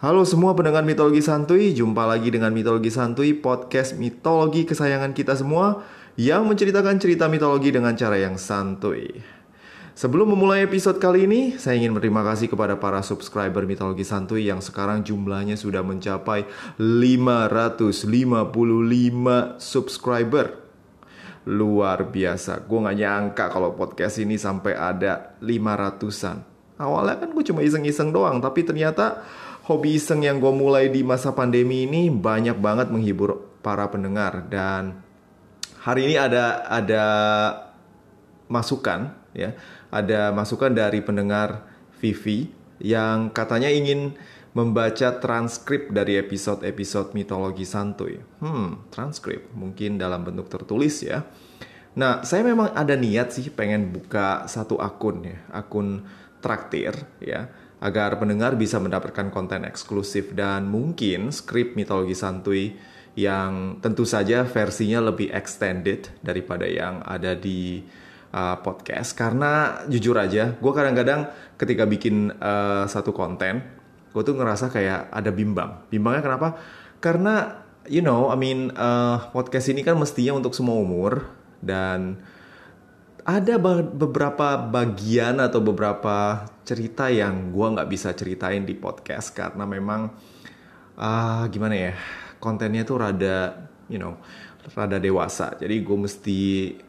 Halo semua pendengar mitologi santuy, jumpa lagi dengan mitologi santuy, podcast mitologi kesayangan kita semua yang menceritakan cerita mitologi dengan cara yang santuy. Sebelum memulai episode kali ini, saya ingin berterima kasih kepada para subscriber mitologi santuy yang sekarang jumlahnya sudah mencapai 555 subscriber. Luar biasa, gue gak nyangka kalau podcast ini sampai ada 500an. Awalnya kan gue cuma iseng-iseng doang, tapi ternyata hobi iseng yang gue mulai di masa pandemi ini banyak banget menghibur para pendengar dan hari ini ada ada masukan ya ada masukan dari pendengar Vivi yang katanya ingin membaca transkrip dari episode-episode mitologi santuy. Hmm, transkrip mungkin dalam bentuk tertulis ya. Nah, saya memang ada niat sih pengen buka satu akun ya, akun traktir ya agar pendengar bisa mendapatkan konten eksklusif dan mungkin skrip mitologi santuy yang tentu saja versinya lebih extended daripada yang ada di uh, podcast. Karena jujur aja gue kadang-kadang ketika bikin uh, satu konten gue tuh ngerasa kayak ada bimbang. Bimbangnya kenapa? Karena you know I mean uh, podcast ini kan mestinya untuk semua umur dan ada beberapa bagian atau beberapa cerita yang gue nggak bisa ceritain di podcast karena memang uh, gimana ya kontennya tuh rada you know rada dewasa. Jadi gue mesti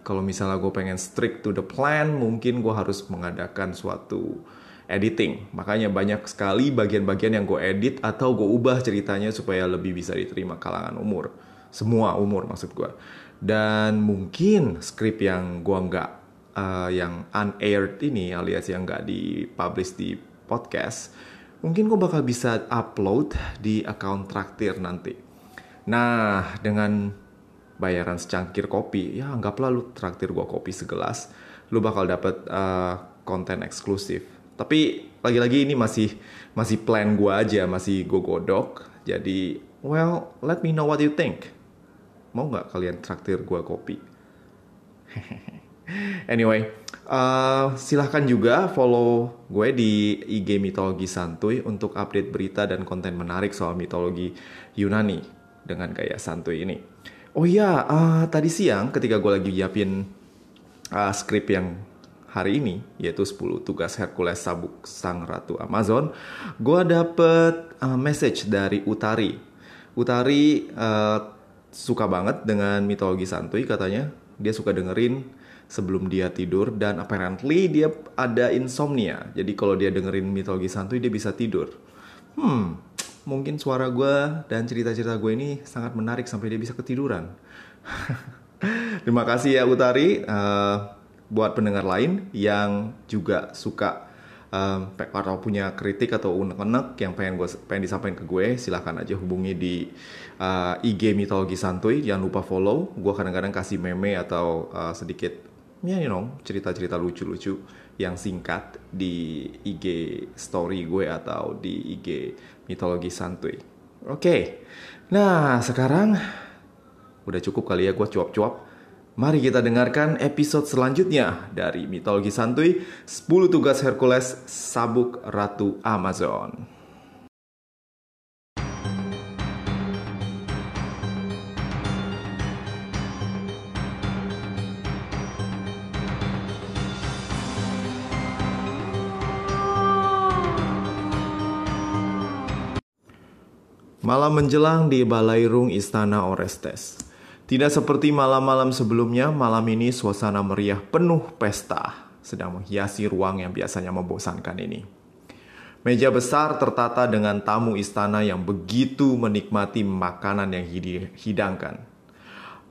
kalau misalnya gue pengen strict to the plan mungkin gue harus mengadakan suatu editing. Makanya banyak sekali bagian-bagian yang gue edit atau gue ubah ceritanya supaya lebih bisa diterima kalangan umur. Semua umur maksud gue dan mungkin skrip yang gue nggak uh, yang unaired ini alias yang nggak dipublish di podcast, mungkin gue bakal bisa upload di account traktir nanti. Nah, dengan bayaran secangkir kopi, ya anggaplah lu traktir gue kopi segelas, lu bakal dapet uh, konten eksklusif. Tapi lagi-lagi ini masih masih plan gue aja, masih gue godok. Jadi, well, let me know what you think. Mau nggak kalian traktir gue kopi? Anyway, uh, silahkan juga follow gue di IG Mitologi Santuy untuk update berita dan konten menarik soal mitologi Yunani dengan gaya santuy ini. Oh iya, uh, tadi siang ketika gue lagi nyiapin uh, skrip yang hari ini, yaitu 10 tugas Hercules Sabuk Sang Ratu Amazon, gue dapet uh, message dari Utari. Utari uh, suka banget dengan mitologi santuy katanya. Dia suka dengerin sebelum dia tidur dan apparently dia ada insomnia. Jadi kalau dia dengerin mitologi santuy dia bisa tidur. Hmm, mungkin suara gue dan cerita-cerita gue ini sangat menarik sampai dia bisa ketiduran. Terima kasih ya Utari uh, buat pendengar lain yang juga suka um, atau punya kritik atau unek-unek yang pengen gue pengen disampaikan ke gue silahkan aja hubungi di uh, IG mitologi santuy jangan lupa follow gue kadang-kadang kasih meme atau uh, sedikit ya you know cerita-cerita lucu-lucu yang singkat di IG story gue atau di IG mitologi santuy. Oke, okay. nah sekarang udah cukup kali ya gue cuap-cuap. Mari kita dengarkan episode selanjutnya dari mitologi santuy 10 tugas Hercules Sabuk Ratu Amazon. Malam menjelang di balairung istana Orestes. Tidak seperti malam-malam sebelumnya, malam ini suasana meriah penuh pesta sedang menghiasi ruang yang biasanya membosankan ini. Meja besar tertata dengan tamu istana yang begitu menikmati makanan yang hidangkan.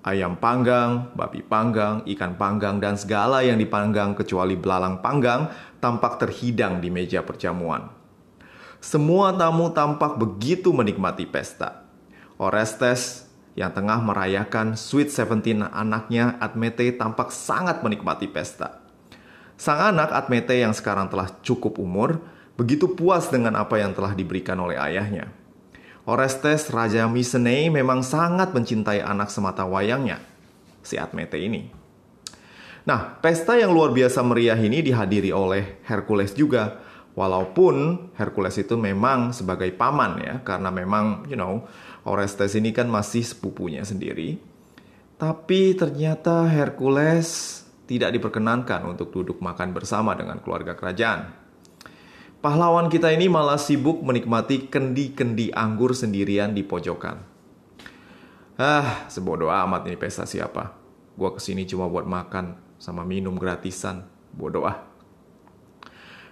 Ayam panggang, babi panggang, ikan panggang, dan segala yang dipanggang kecuali belalang panggang tampak terhidang di meja perjamuan. Semua tamu tampak begitu menikmati pesta. Orestes yang tengah merayakan Sweet Seventeen anaknya Admete tampak sangat menikmati pesta. Sang anak Admete yang sekarang telah cukup umur begitu puas dengan apa yang telah diberikan oleh ayahnya. Orestes Raja Mycenae memang sangat mencintai anak semata wayangnya, si Admete ini. Nah, pesta yang luar biasa meriah ini dihadiri oleh Hercules juga, Walaupun Hercules itu memang sebagai paman ya, karena memang you know Orestes ini kan masih sepupunya sendiri. Tapi ternyata Hercules tidak diperkenankan untuk duduk makan bersama dengan keluarga kerajaan. Pahlawan kita ini malah sibuk menikmati kendi-kendi anggur sendirian di pojokan. Ah, sebodoh amat ini pesta siapa. Gua ke sini cuma buat makan sama minum gratisan. Bodoh ah.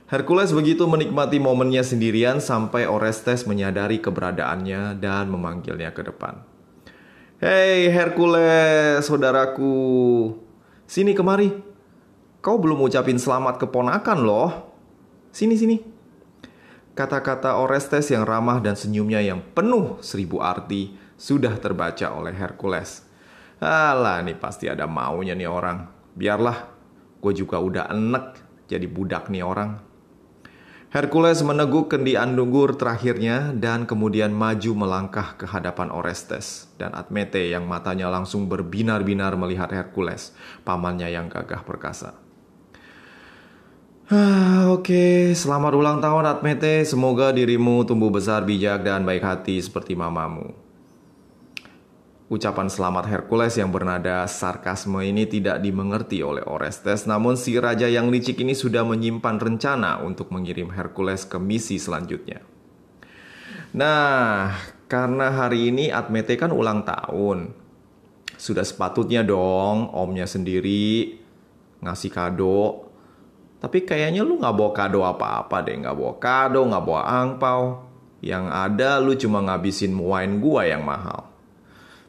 Hercules begitu menikmati momennya sendirian sampai Orestes menyadari keberadaannya dan memanggilnya ke depan. Hei Hercules, saudaraku. Sini kemari. Kau belum ucapin selamat keponakan loh. Sini, sini. Kata-kata Orestes yang ramah dan senyumnya yang penuh seribu arti sudah terbaca oleh Hercules. Alah, nih pasti ada maunya nih orang. Biarlah, gue juga udah enek jadi budak nih orang. Hercules meneguk kendi andunggur terakhirnya dan kemudian maju melangkah ke hadapan Orestes dan Admete yang matanya langsung berbinar-binar melihat Hercules, pamannya yang gagah perkasa. Ah, Oke, selamat ulang tahun Admete. Semoga dirimu tumbuh besar, bijak, dan baik hati seperti mamamu. Ucapan selamat Hercules yang bernada sarkasme ini tidak dimengerti oleh Orestes, namun si raja yang licik ini sudah menyimpan rencana untuk mengirim Hercules ke misi selanjutnya. Nah, karena hari ini Admete kan ulang tahun. Sudah sepatutnya dong omnya sendiri ngasih kado. Tapi kayaknya lu gak bawa kado apa-apa deh. Gak bawa kado, gak bawa angpau. Yang ada lu cuma ngabisin wine gua yang mahal.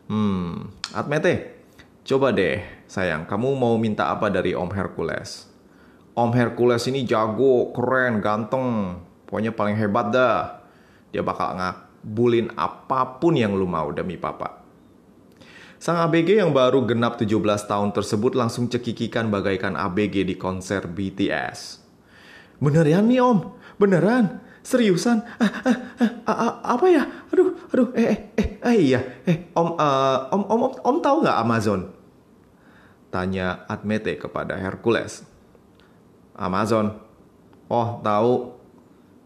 Hmm, Atmete, coba deh sayang, kamu mau minta apa dari Om Hercules? Om Hercules ini jago, keren, ganteng, pokoknya paling hebat dah. Dia bakal ngabulin apa pun yang lu mau demi papa. Sang ABG yang baru genap 17 tahun tersebut langsung cekikikan bagaikan ABG di konser BTS. Beneran nih om, beneran. Seriusan? Ah, ah, ah, ah, ah, apa ya? Aduh, aduh, eh, eh, eh, eh iya, eh, om, uh, om, om, om, om tahu nggak Amazon? Tanya Admete kepada Hercules. Amazon? Oh, tahu.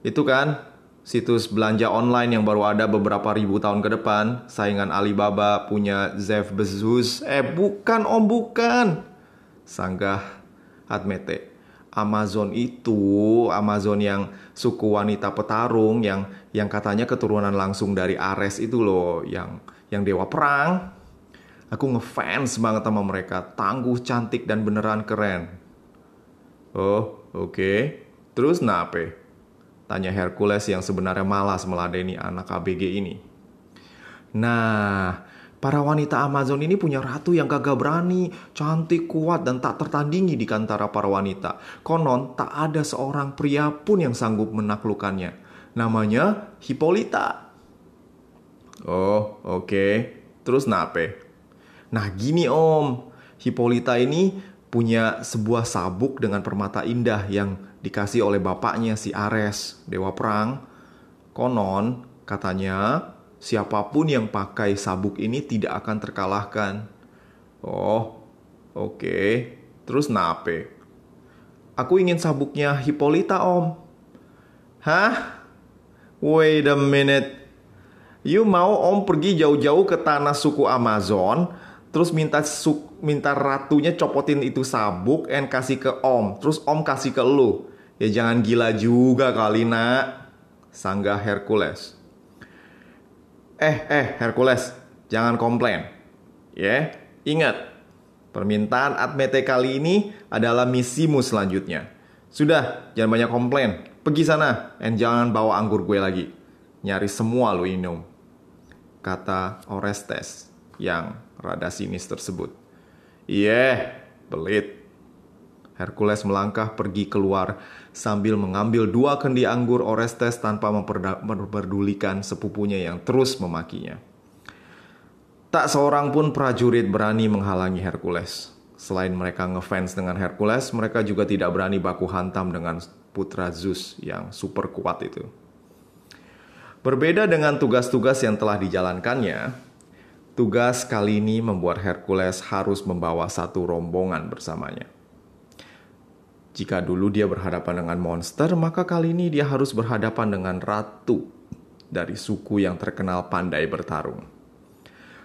Itu kan situs belanja online yang baru ada beberapa ribu tahun ke depan. Saingan Alibaba punya Jeff Bezos. Eh, bukan om, bukan. Sanggah Admete. Amazon itu Amazon yang suku wanita petarung yang yang katanya keturunan langsung dari Ares itu loh yang yang dewa perang. Aku ngefans banget sama mereka, tangguh, cantik dan beneran keren. Oh, oke. Okay. Terus nape? Tanya Hercules yang sebenarnya malas meladeni anak ABG ini. Nah, Para wanita Amazon ini punya ratu yang gagah berani, cantik, kuat, dan tak tertandingi di kantara para wanita. Konon, tak ada seorang pria pun yang sanggup menaklukkannya. Namanya Hippolyta. Oh, oke. Okay. Terus nape? Nah, gini om. Hippolyta ini punya sebuah sabuk dengan permata indah yang dikasih oleh bapaknya si Ares, dewa perang. Konon, katanya siapa pun yang pakai sabuk ini tidak akan terkalahkan. Oh, oke. Okay. Terus nape? Aku ingin sabuknya Hippolyta, Om. Hah? Wait a minute. You mau Om pergi jauh-jauh ke tanah suku Amazon, terus minta su minta ratunya copotin itu sabuk and kasih ke Om, terus Om kasih ke lu. Ya jangan gila juga kali, Nak. Sanggah Hercules. Eh, eh, Hercules, jangan komplain. Ya, yeah? ingat, permintaan Admete kali ini adalah misimu selanjutnya. Sudah, jangan banyak komplain. Pergi sana, dan jangan bawa anggur gue lagi. Nyari semua lo minum. Kata Orestes yang rada sinis tersebut. Iya, yeah, pelit. Hercules melangkah pergi keluar sambil mengambil dua kendi anggur Orestes tanpa memperdulikan sepupunya yang terus memakinya. Tak seorang pun prajurit berani menghalangi Hercules. Selain mereka ngefans dengan Hercules, mereka juga tidak berani baku hantam dengan putra Zeus yang super kuat itu. Berbeda dengan tugas-tugas yang telah dijalankannya, tugas kali ini membuat Hercules harus membawa satu rombongan bersamanya. Jika dulu dia berhadapan dengan monster, maka kali ini dia harus berhadapan dengan ratu dari suku yang terkenal pandai bertarung.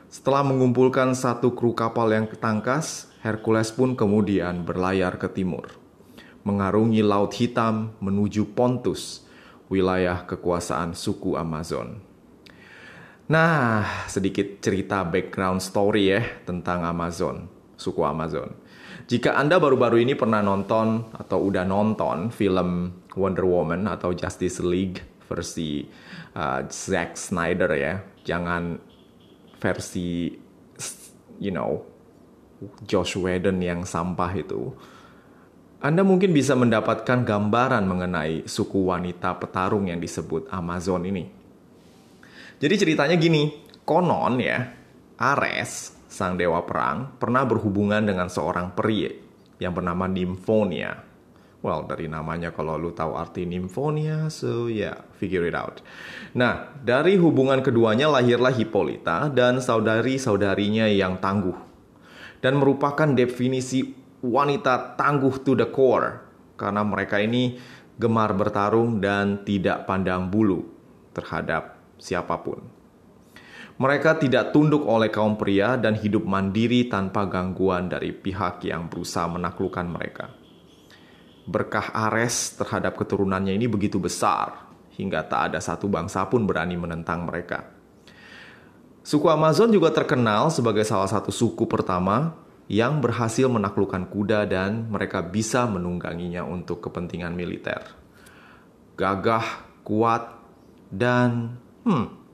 Setelah mengumpulkan satu kru kapal yang ketangkas, Hercules pun kemudian berlayar ke timur, mengarungi Laut Hitam menuju Pontus, wilayah kekuasaan suku Amazon. Nah, sedikit cerita background story ya tentang Amazon, suku Amazon. Jika Anda baru-baru ini pernah nonton atau udah nonton film Wonder Woman atau Justice League versi uh, Zack Snyder ya, jangan versi you know Josh Whedon yang sampah itu. Anda mungkin bisa mendapatkan gambaran mengenai suku wanita petarung yang disebut Amazon ini. Jadi ceritanya gini, konon ya, Ares, sang dewa perang, pernah berhubungan dengan seorang peri yang bernama Nymphonia. Well, dari namanya kalau lu tahu arti Nymphonia, so yeah, figure it out. Nah, dari hubungan keduanya lahirlah Hippolyta dan saudari-saudarinya yang tangguh. Dan merupakan definisi wanita tangguh to the core. Karena mereka ini gemar bertarung dan tidak pandang bulu terhadap siapa pun. Mereka tidak tunduk oleh kaum pria dan hidup mandiri tanpa gangguan dari pihak yang berusaha menaklukkan mereka. Berkah Ares terhadap keturunannya ini begitu besar, hingga tak ada satu bangsa pun berani menentang mereka. Suku Amazon juga terkenal sebagai salah satu suku pertama yang berhasil menaklukkan kuda dan mereka bisa menungganginya untuk kepentingan militer. Gagah, kuat, dan Hmm,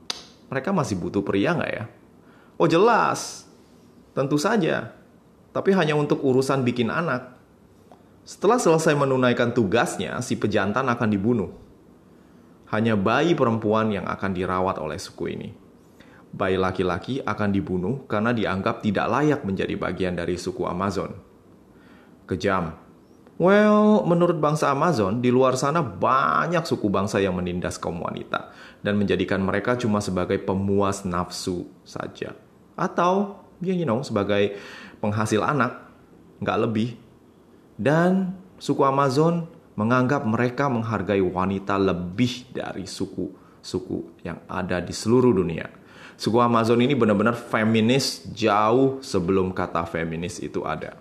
mereka masih butuh pria nggak ya? Oh jelas, tentu saja. Tapi hanya untuk urusan bikin anak. Setelah selesai menunaikan tugasnya, si pejantan akan dibunuh. Hanya bayi perempuan yang akan dirawat oleh suku ini. Bayi laki-laki akan dibunuh karena dianggap tidak layak menjadi bagian dari suku Amazon. Kejam, Well, menurut bangsa Amazon, di luar sana banyak suku bangsa yang menindas kaum wanita dan menjadikan mereka cuma sebagai pemuas nafsu saja. Atau, ya you know, sebagai penghasil anak, nggak lebih. Dan suku Amazon menganggap mereka menghargai wanita lebih dari suku-suku yang ada di seluruh dunia. Suku Amazon ini benar-benar feminis jauh sebelum kata feminis itu ada.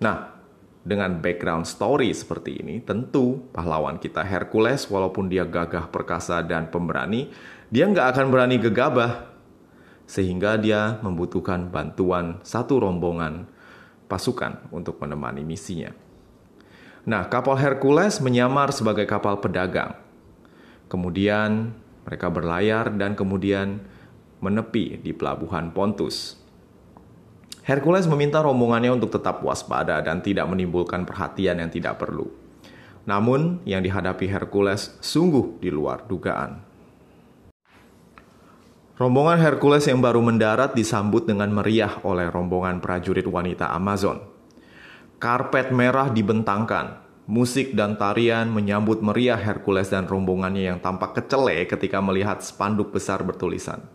Nah, dengan background story seperti ini, tentu pahlawan kita Hercules, walaupun dia gagah perkasa dan pemberani, dia nggak akan berani gegabah. Sehingga dia membutuhkan bantuan satu rombongan pasukan untuk menemani misinya. Nah, kapal Hercules menyamar sebagai kapal pedagang. Kemudian mereka berlayar dan kemudian menepi di pelabuhan Pontus. Hercules meminta rombongannya untuk tetap waspada dan tidak menimbulkan perhatian yang tidak perlu. Namun, yang dihadapi Hercules sungguh di luar dugaan. Rombongan Hercules yang baru mendarat disambut dengan meriah oleh rombongan prajurit wanita Amazon. Karpet merah dibentangkan, musik dan tarian menyambut meriah Hercules dan rombongannya yang tampak kecele ketika melihat spanduk besar bertulisan,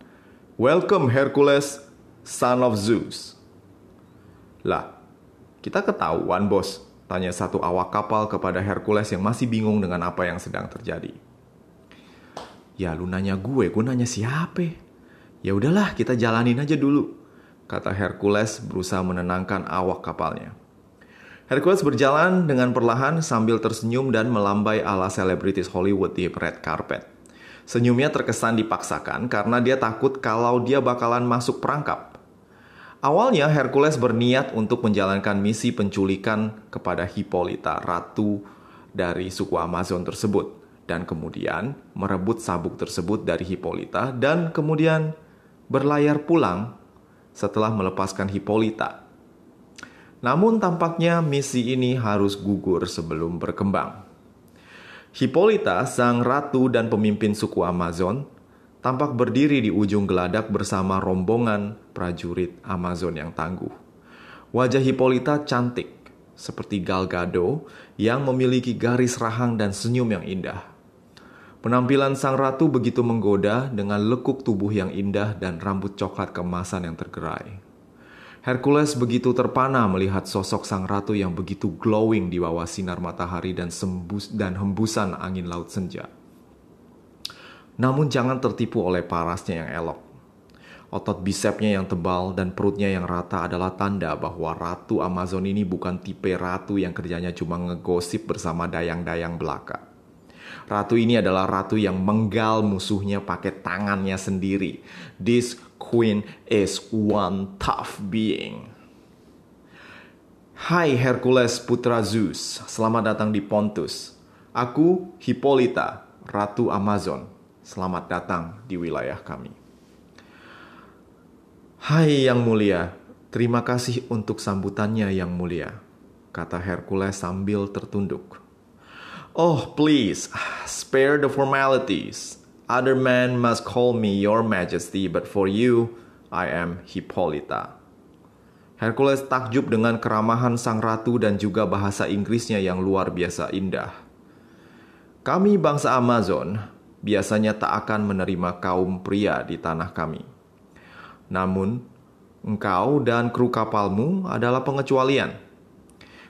Welcome Hercules, son of Zeus. Lah, kita ketahuan bos, tanya satu awak kapal kepada Hercules yang masih bingung dengan apa yang sedang terjadi. Ya lu nanya gue, gue nanya siapa? Ya udahlah, kita jalanin aja dulu, kata Hercules berusaha menenangkan awak kapalnya. Hercules berjalan dengan perlahan sambil tersenyum dan melambai ala selebritis Hollywood di red carpet. Senyumnya terkesan dipaksakan karena dia takut kalau dia bakalan masuk perangkap. Awalnya Hercules berniat untuk menjalankan misi penculikan kepada Hippolyta, ratu dari suku Amazon tersebut, dan kemudian merebut sabuk tersebut dari Hippolyta dan kemudian berlayar pulang setelah melepaskan Hippolyta. Namun tampaknya misi ini harus gugur sebelum berkembang. Hippolyta, sang ratu dan pemimpin suku Amazon, tampak berdiri di ujung geladak bersama rombongan prajurit Amazon yang tangguh. Wajah Hippolyta cantik, seperti Gal Gadot yang memiliki garis rahang dan senyum yang indah. Penampilan sang ratu begitu menggoda dengan lekuk tubuh yang indah dan rambut coklat kemasan yang tergerai. Hercules begitu terpana melihat sosok sang ratu yang begitu glowing di bawah sinar matahari dan sembus dan hembusan angin laut senja. Namun jangan tertipu oleh parasnya yang elok. Otot bisepnya yang tebal dan perutnya yang rata adalah tanda bahwa Ratu Amazon ini bukan tipe ratu yang kerjanya cuma ngegosip bersama dayang-dayang belaka. Ratu ini adalah ratu yang menggal musuhnya pakai tangannya sendiri. This queen is one tough being. Hai Hercules putra Zeus, selamat datang di Pontus. Aku Hippolyta, Ratu Amazon. Selamat datang di wilayah kami. Hai yang mulia, terima kasih untuk sambutannya yang mulia, kata Hercules sambil tertunduk. Oh, please, spare the formalities. Other men must call me your majesty, but for you, I am Hippolyta. Hercules takjub dengan keramahan sang ratu dan juga bahasa Inggrisnya yang luar biasa indah. Kami bangsa Amazon biasanya tak akan menerima kaum pria di tanah kami namun, engkau dan kru kapalmu adalah pengecualian.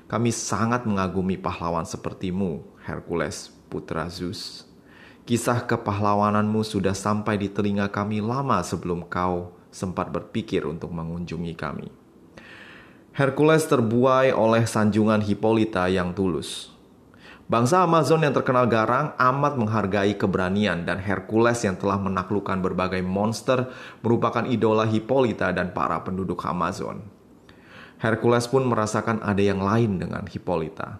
Kami sangat mengagumi pahlawan sepertimu, Hercules, putra Zeus. Kisah kepahlawananmu sudah sampai di telinga kami lama sebelum kau sempat berpikir untuk mengunjungi kami. Hercules terbuai oleh sanjungan Hippolyta yang tulus. Bangsa Amazon yang terkenal garang amat menghargai keberanian dan Hercules yang telah menaklukkan berbagai monster merupakan idola Hippolyta dan para penduduk Amazon. Hercules pun merasakan ada yang lain dengan Hippolyta.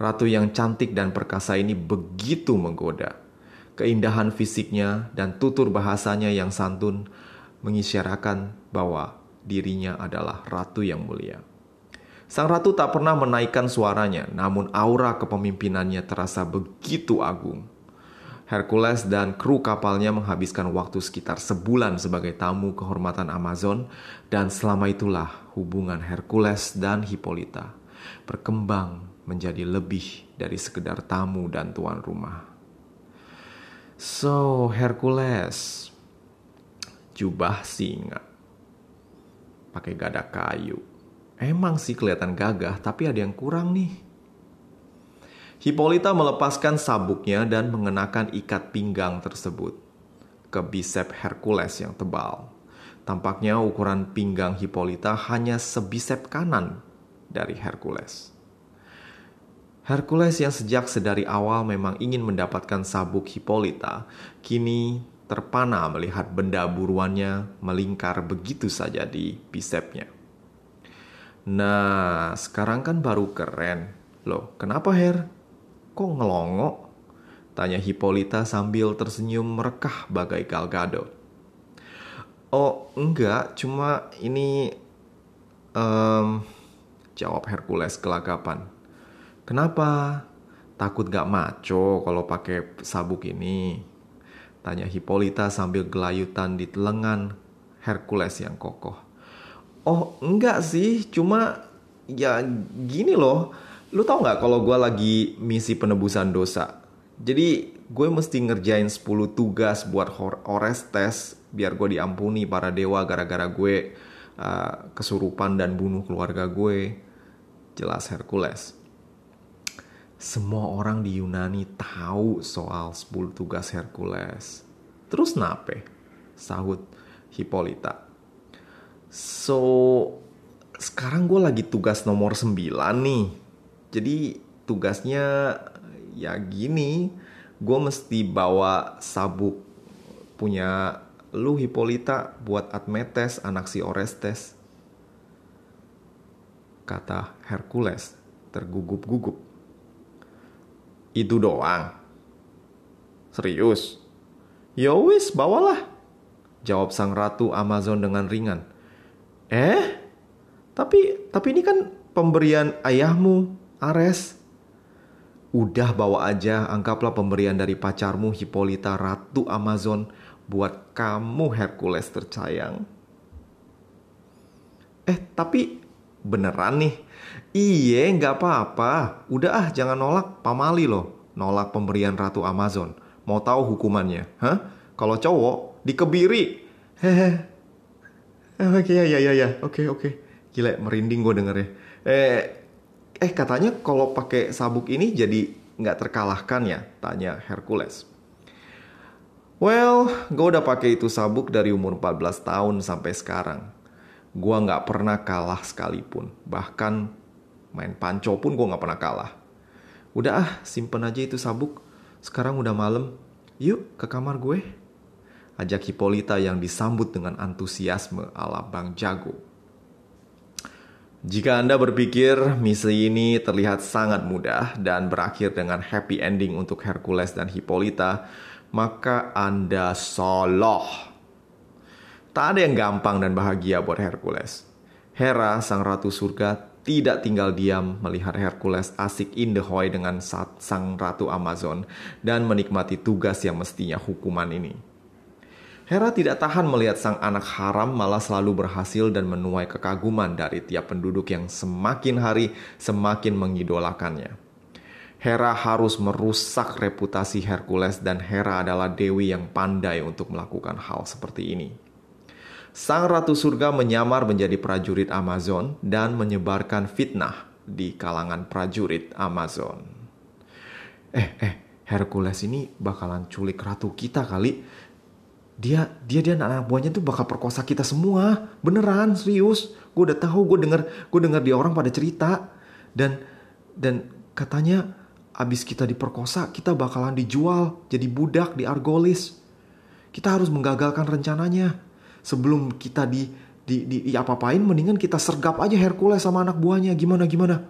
Ratu yang cantik dan perkasa ini begitu menggoda. Keindahan fisiknya dan tutur bahasanya yang santun mengisyaratkan bahwa dirinya adalah ratu yang mulia. Sang ratu tak pernah menaikkan suaranya, namun aura kepemimpinannya terasa begitu agung. Hercules dan kru kapalnya menghabiskan waktu sekitar sebulan sebagai tamu kehormatan Amazon, dan selama itulah hubungan Hercules dan Hippolyta berkembang menjadi lebih dari sekedar tamu dan tuan rumah. So, Hercules, jubah singa, pakai gada kayu Emang sih kelihatan gagah, tapi ada yang kurang nih. Hippolyta melepaskan sabuknya dan mengenakan ikat pinggang tersebut ke bisep Hercules yang tebal. Tampaknya ukuran pinggang Hippolyta hanya sebisep kanan dari Hercules. Hercules yang sejak sedari awal memang ingin mendapatkan sabuk Hippolyta, kini terpana melihat benda buruannya melingkar begitu saja di bisepnya. Nah, sekarang kan baru keren. Loh, kenapa Her? Kok ngelongo? Tanya Hippolyta sambil tersenyum merekah bagai Gal Gadot. Oh, enggak, cuma ini... Um, jawab Hercules kelagapan. Kenapa? Takut gak maco kalau pakai sabuk ini? Tanya Hippolyta sambil gelayutan di lengan Hercules yang kokoh. Oh enggak sih, cuma ya gini loh. Lu tau nggak kalau gue lagi misi penebusan dosa? Jadi gue mesti ngerjain 10 tugas buat Orestes biar gue diampuni para dewa gara-gara gue uh, kesurupan dan bunuh keluarga gue. Jelas Hercules. Semua orang di Yunani tahu soal 10 tugas Hercules. Terus nape? Sahut Hippolyta. So, sekarang gue lagi tugas nomor 9 nih. Jadi tugasnya ya gini, gue mesti bawa sabuk punya lu Hippolyta buat Admetes anak si Orestes. Kata Hercules tergugup-gugup. Itu doang. Serius? Yowis, ya bawalah. Jawab sang ratu Amazon dengan ringan. Eh? Tapi tapi ini kan pemberian ayahmu, Ares. Udah bawa aja, anggaplah pemberian dari pacarmu Hippolyta Ratu Amazon buat kamu Hercules tercayang. Eh, tapi beneran nih? Iye, nggak apa-apa. Udah ah, jangan nolak pamali loh. Nolak pemberian Ratu Amazon. Mau tahu hukumannya? Hah? Kalau cowok, dikebiri. Hehe, Eh, oke okay, ya ya ya ya oke okay, oke okay. Gila, merinding gue dengernya. Eh, eh katanya kalau pakai sabuk ini jadi nggak terkalahkan ya? Tanya Hercules. Well, gue udah pakai itu sabuk dari umur 14 tahun sampai sekarang. Gue nggak pernah kalah sekalipun. Bahkan main panco pun gue nggak pernah kalah. Udah ah, simpen aja itu sabuk. Sekarang udah malam. Yuk ke kamar gue. Ajak Hipolita yang disambut dengan antusiasme ala Bang Jago. Jika Anda berpikir misi ini terlihat sangat mudah dan berakhir dengan happy ending untuk Hercules dan Hippolyta, maka Anda salah. Tak ada yang gampang dan bahagia buat Hercules. Hera, sang ratu surga, tidak tinggal diam melihat Hercules asik in the hoy dengan sang ratu Amazon dan menikmati tugas yang mestinya hukuman ini. Hera tidak tahan melihat sang anak haram malah selalu berhasil dan menuai kekaguman dari tiap penduduk yang semakin hari semakin mengidolakannya. Hera harus merusak reputasi Hercules dan Hera adalah dewi yang pandai untuk melakukan hal seperti ini. Sang Ratu Surga menyamar menjadi prajurit Amazon dan menyebarkan fitnah di kalangan prajurit Amazon. Eh, eh, Hercules ini bakalan culik ratu kita kali dia dia dia anak buahnya tuh bakal perkosa kita semua. Beneran serius. Gue udah tahu gue denger gue denger dia orang pada cerita. Dan dan katanya abis kita diperkosa kita bakalan dijual jadi budak di Argolis. Kita harus menggagalkan rencananya. Sebelum kita di di, di, di apa-apain mendingan kita sergap aja Hercules sama anak buahnya. Gimana gimana?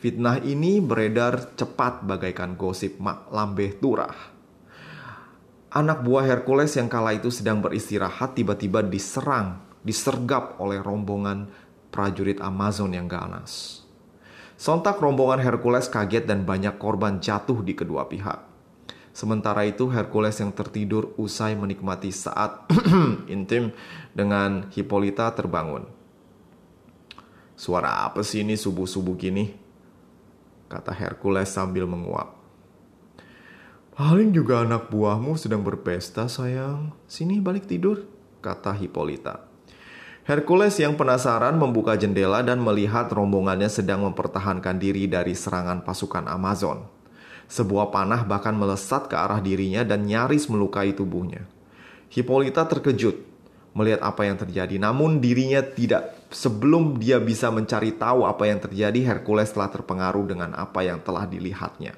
Fitnah ini beredar cepat bagaikan gosip mak lambeh turah anak buah Hercules yang kala itu sedang beristirahat tiba-tiba diserang, disergap oleh rombongan prajurit Amazon yang ganas. Sontak rombongan Hercules kaget dan banyak korban jatuh di kedua pihak. Sementara itu Hercules yang tertidur usai menikmati saat intim dengan Hippolyta terbangun. Suara apa sih ini subuh-subuh gini? Kata Hercules sambil menguap. Paling juga anak buahmu sedang berpesta sayang. Sini balik tidur, kata Hippolyta. Hercules yang penasaran membuka jendela dan melihat rombongannya sedang mempertahankan diri dari serangan pasukan Amazon. Sebuah panah bahkan melesat ke arah dirinya dan nyaris melukai tubuhnya. Hippolyta terkejut melihat apa yang terjadi, namun dirinya tidak. Sebelum dia bisa mencari tahu apa yang terjadi, Hercules telah terpengaruh dengan apa yang telah dilihatnya.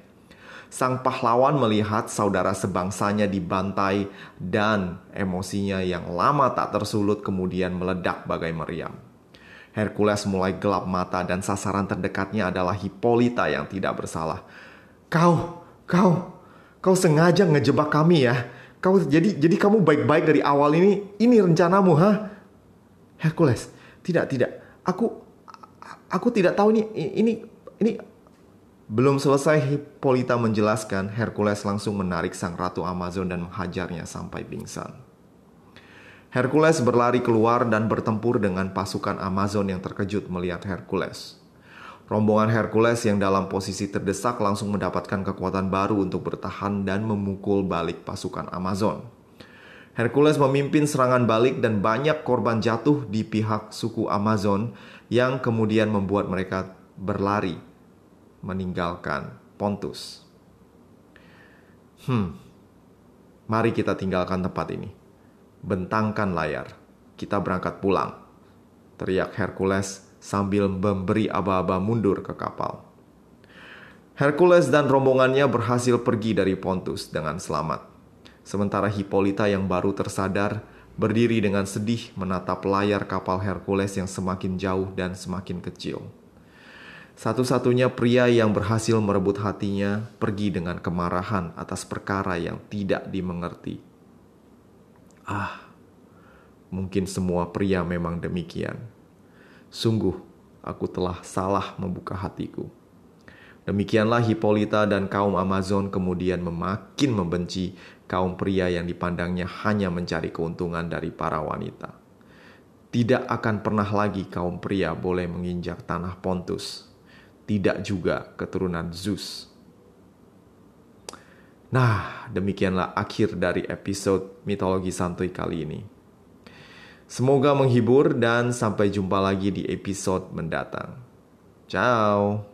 Sang pahlawan melihat saudara sebangsanya dibantai dan emosinya yang lama tak tersulut kemudian meledak bagai meriam. Hercules mulai gelap mata dan sasaran terdekatnya adalah Hippolyta yang tidak bersalah. Kau, kau, kau sengaja ngejebak kami ya. Kau jadi jadi kamu baik-baik dari awal ini. Ini rencanamu, ha? Hercules, tidak, tidak. Aku aku tidak tahu ini ini ini belum selesai Hippolyta menjelaskan, Hercules langsung menarik sang ratu Amazon dan menghajarnya sampai pingsan. Hercules berlari keluar dan bertempur dengan pasukan Amazon yang terkejut melihat Hercules. Rombongan Hercules yang dalam posisi terdesak langsung mendapatkan kekuatan baru untuk bertahan dan memukul balik pasukan Amazon. Hercules memimpin serangan balik dan banyak korban jatuh di pihak suku Amazon yang kemudian membuat mereka berlari meninggalkan Pontus. Hmm, mari kita tinggalkan tempat ini. Bentangkan layar, kita berangkat pulang. Teriak Hercules sambil memberi aba-aba mundur ke kapal. Hercules dan rombongannya berhasil pergi dari Pontus dengan selamat. Sementara Hippolyta yang baru tersadar berdiri dengan sedih menatap layar kapal Hercules yang semakin jauh dan semakin kecil. Satu-satunya pria yang berhasil merebut hatinya pergi dengan kemarahan atas perkara yang tidak dimengerti. Ah, mungkin semua pria memang demikian. Sungguh, aku telah salah membuka hatiku. Demikianlah Hippolyta dan kaum Amazon kemudian memakin membenci kaum pria yang dipandangnya hanya mencari keuntungan dari para wanita. Tidak akan pernah lagi kaum pria boleh menginjak tanah Pontus tidak juga keturunan Zeus. Nah, demikianlah akhir dari episode mitologi santuy kali ini. Semoga menghibur dan sampai jumpa lagi di episode mendatang. Ciao.